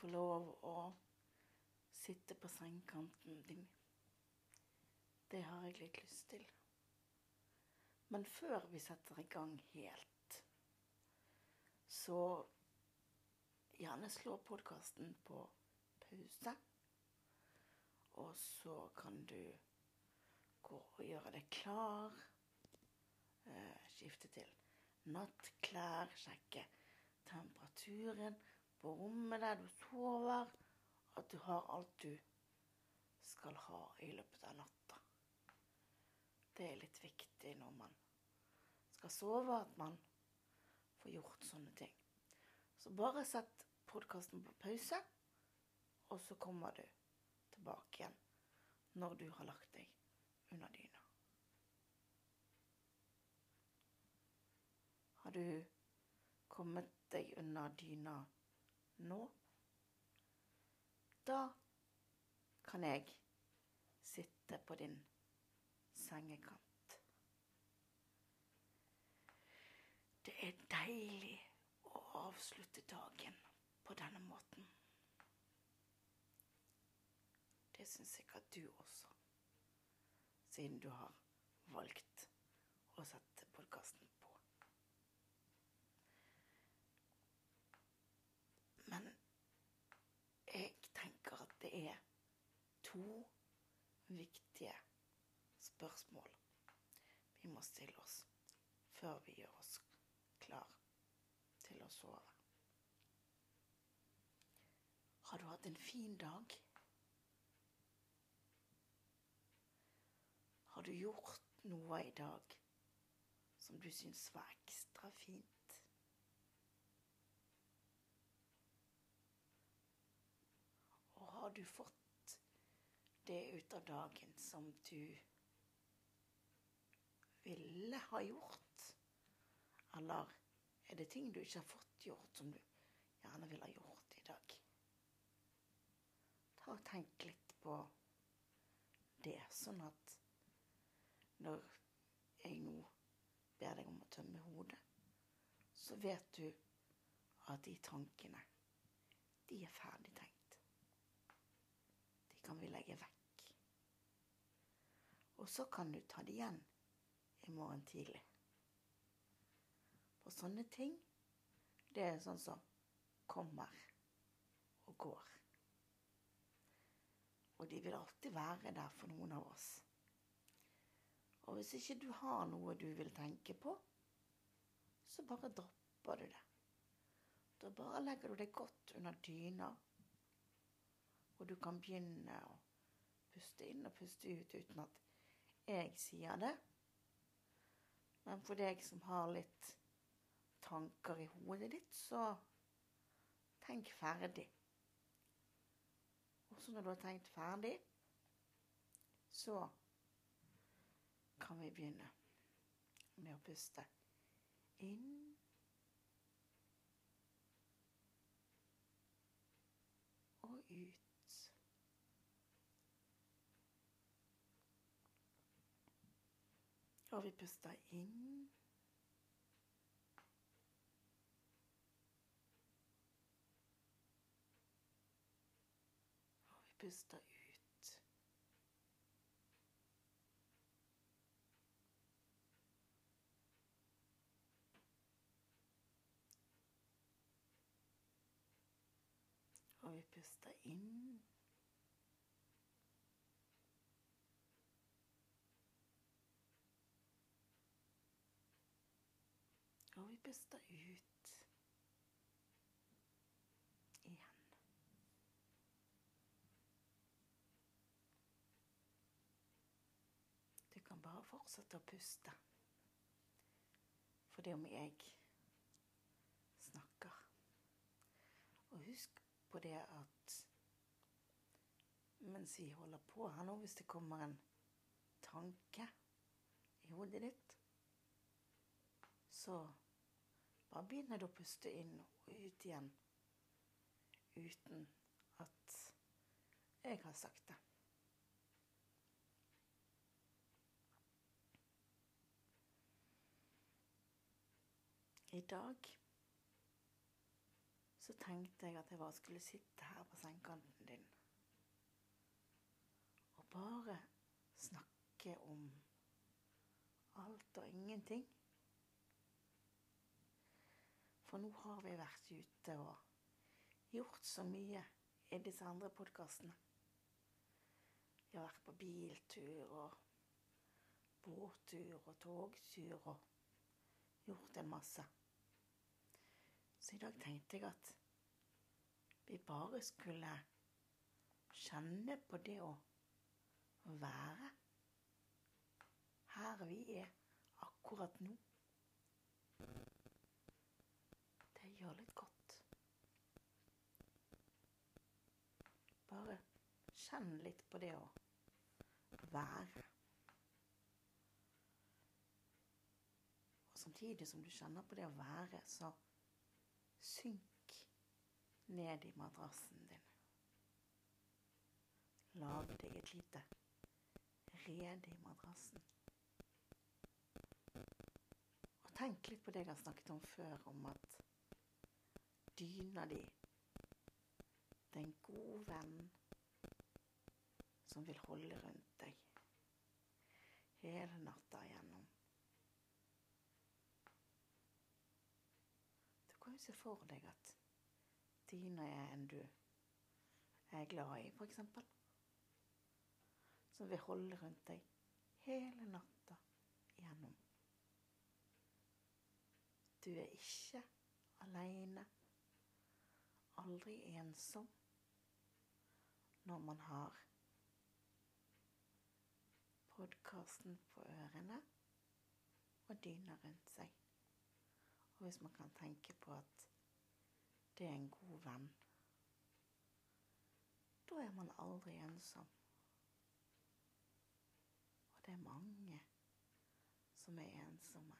Få lov å sitte på sengekanten din? Det har jeg litt lyst til. Men før vi setter i gang helt, så gjerne slå podkasten på pause. Og så kan du gå og gjøre deg klar. Eh, skifte til nattklær, sjekke temperaturen på rommet der du sover, at du har alt du skal ha i løpet av natta. Det er litt viktig når man skal sove, at man får gjort sånne ting. Så bare sett podkasten på pause, og så kommer du tilbake igjen når du har lagt deg under dyna. Har du kommet deg under dyna nå? Da kan jeg sitte på din sengekant. Det er deilig å avslutte dagen på denne måten. Det syns at du også, siden du har valgt å sette podkasten på. Men jeg tenker at det er to viktige spørsmål vi må stille oss før vi gjør oss klar til å sove. Har du hatt en fin dag? Har du gjort noe i dag som du syns var ekstra fint? Og har du fått det ut av dagen som du ville ha gjort? Eller er det ting du ikke har fått gjort, som du gjerne ville ha gjort i dag? Ta og tenk litt på det, sånn at når jeg nå ber deg om å tømme hodet, så vet du at de tankene, de er ferdig tenkt. De kan vi legge vekk. Og så kan du ta det igjen i morgen tidlig. For sånne ting, det er sånn som kommer og går. Og de vil alltid være der for noen av oss. Og hvis ikke du har noe du vil tenke på, så bare dropper du det. Da bare legger du deg godt under dyna, og du kan begynne å puste inn og puste ut uten at jeg sier det. Men for deg som har litt tanker i hodet ditt, så tenk ferdig. Og så når du har tenkt ferdig, så kan vi begynne med å puste inn og ut. Og vi puster inn. Og vi puster ut. Og vi puster inn. Puster ut igjen. Du kan bare fortsette å puste. For det om jeg snakker. Og husk på det at mens vi holder på her nå, hvis det kommer en tanke i hodet ditt, så bare begynner du å puste inn og ut igjen uten at jeg har sagt det. I dag så tenkte jeg at jeg bare skulle sitte her på sengekanten din og bare snakke om alt og ingenting. For nå har vi vært ute og gjort så mye i disse andre podkastene. Vi har vært på biltur og båttur og togtur og gjort en masse. Så i dag tenkte jeg at vi bare skulle kjenne på det å være her vi er akkurat nå. Det gjør litt godt. Bare kjenn litt på det å være. Og samtidig som du kjenner på det å være, så synk ned i madrassen din. Lag deg et lite rede i madrassen. Og tenk litt på det jeg har snakket om før, om at dyna di det er en god venn som vil holde rundt deg hele natta igjennom. Du kan jo se for deg at dyna er en du er glad i, eksempel. Som vil holde rundt deg hele natta igjennom. Du er ikke aleine, aldri ensom, når man har podkasten på ørene og dyna rundt seg. Og hvis man kan tenke på at det er en god venn, da er man aldri ensom. Og det er mange som er ensomme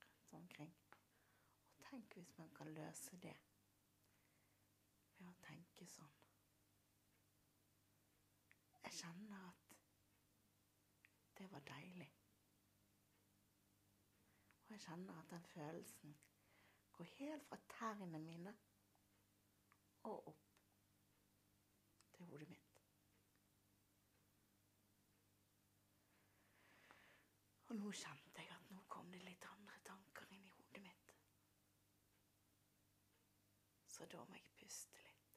rundt omkring. Og tenk hvis man kan løse det ved å tenke sånn. Jeg kjenner at det var deilig. Og jeg kjenner at den følelsen går helt fra tærne mine og opp til hodet mitt. Og nå kjente jeg at nå kom det litt andre tanker inn i hodet mitt. Så da må jeg puste litt.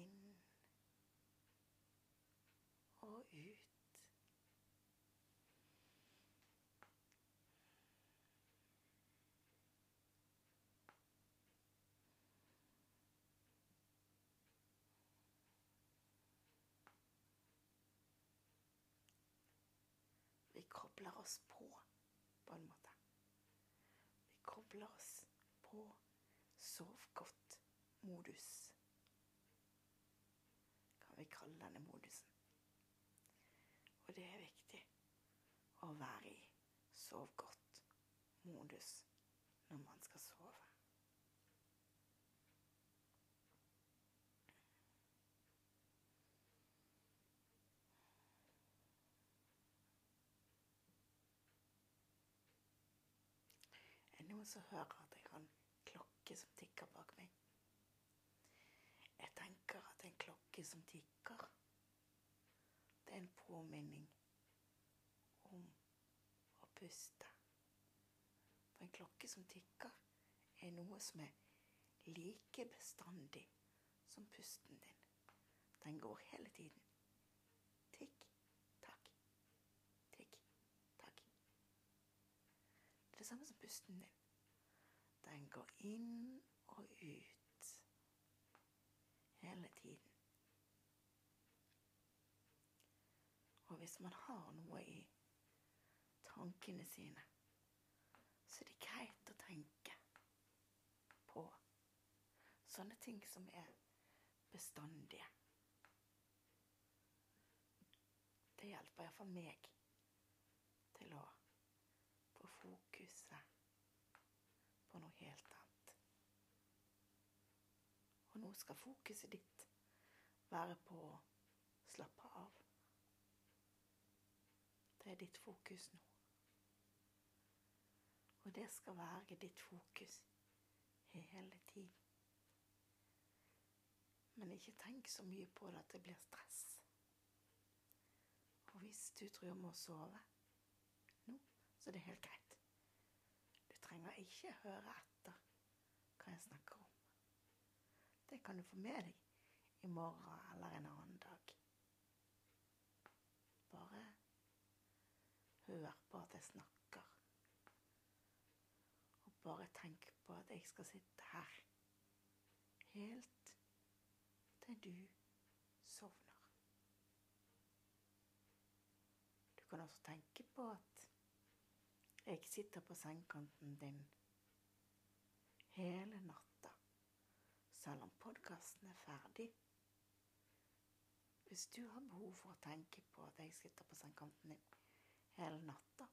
Inn og ut. Vi kobler oss på, på en måte. Vi kobler oss på sov godt-modus. Kan vi kalle denne modusen. Og det er viktig å være i sov godt-modus når man skal sove. Er det noen som hører at jeg har en klokke som tikker bak meg? Jeg tenker at en klokke som tikker, er en påminning om å puste. For en klokke som tikker, er noe som er like bestandig som pusten din. Den går hele tiden. Tikk, takk, tikk, takk. Det samme som pusten din. Den går inn og ut hele tiden. Og hvis man har noe i tankene sine, så er det greit å tenke på sånne ting som er bestandige. Det hjelper iallfall meg til å få fokuset på noe helt annet. Og nå skal fokuset ditt være på å slappe av. Det er ditt fokus nå. Og det skal være ditt fokus hele tiden. Men ikke tenk så mye på det at det blir stress. Og hvis du drømmer å sove nå, så er det helt greit. Du trenger ikke høre etter hva jeg snakker om. Det kan du få med deg i morgen eller en annen dag. Bare hør på at jeg snakker. Og bare tenk på at jeg skal sitte her helt til du sovner. Du kan også tenke på at jeg sitter på sengekanten din hele natta, selv om podkasten er ferdig. Hvis du har behov for å tenke på at jeg sitter på sengekanten din hele natta,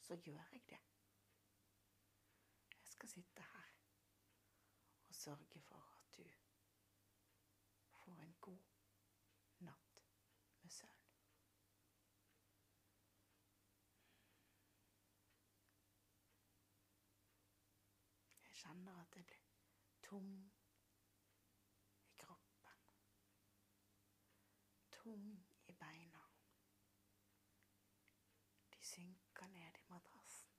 så gjør jeg det. Jeg skal sitte her og sørge for at du får en god natt med søvn. kjenner at jeg blir tung i kroppen. Tung i beina. De synker ned i madrassen.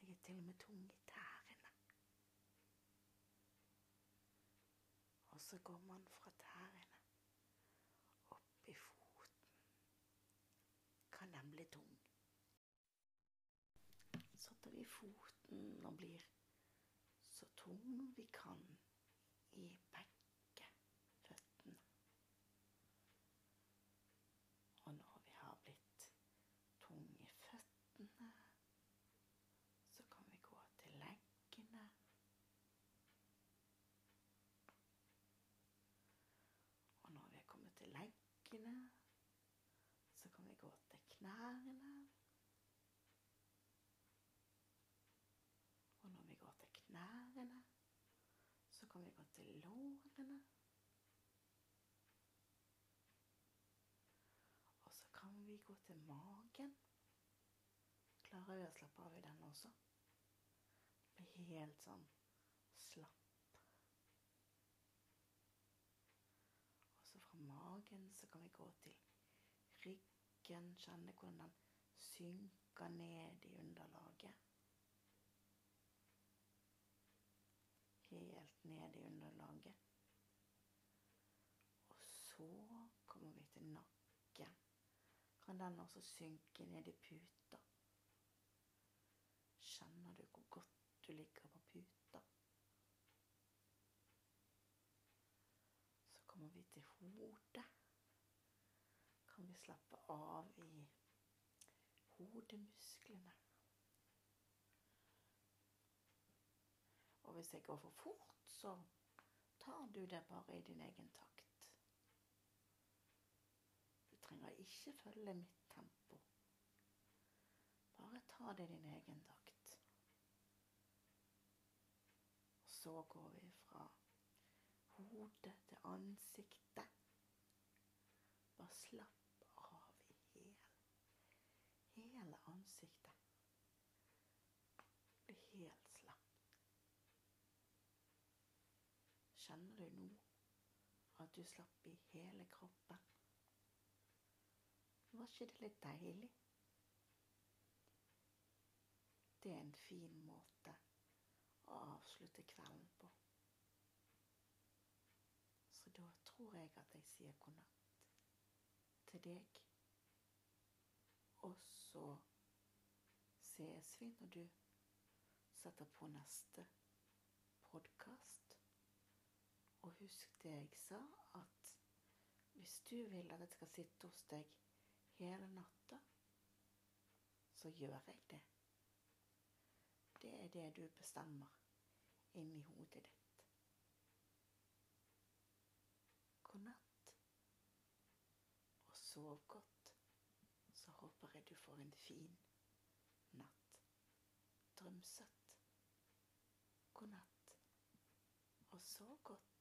Jeg er til og med tung i tærne. Og så går man fra tærne opp i foten. Kan den bli tung? Så tar vi foten og blir så tung vi kan i begge føttene. Og når vi har blitt tung i føttene, så kan vi gå til leggene. Og når vi er kommet til leggene, så kan vi gå til knærne. knærne. Så kan vi gå til lårene. Og så kan vi gå til magen. Klarer vi å slappe av i den også? Bli helt sånn slapp. Og så fra magen så kan vi gå til ryggen. Kjenne hvordan den synker ned i underlaget. helt ned i underlaget. Og så kommer vi til nakken. Kan den også synke ned i puta? Kjenner du hvor godt du ligger på puta? Så kommer vi til hodet. Kan vi slappe av i hodemusklene? Og hvis jeg går for fort, så tar du det bare i din egen takt. Du trenger ikke følge mitt tempo. Bare ta det i din egen takt. Og så går vi fra hodet til ansiktet. Bare slapp av i hele, hele ansiktet. Blir helt slapp. Kjenner du nå at du slapp i hele kroppen? Var ikke det litt deilig? Det er en fin måte å avslutte kvelden på. Så da tror jeg at jeg sier god natt til deg. Og så ses vi når du setter på neste podkast. Og husk det jeg sa, at hvis du vil at jeg skal sitte hos deg hele natta, så gjør jeg det. Det er det du bestemmer inni hodet ditt. God natt, og sov godt. Så håper jeg du får en fin. Drøm søtt. God natt, og sov godt.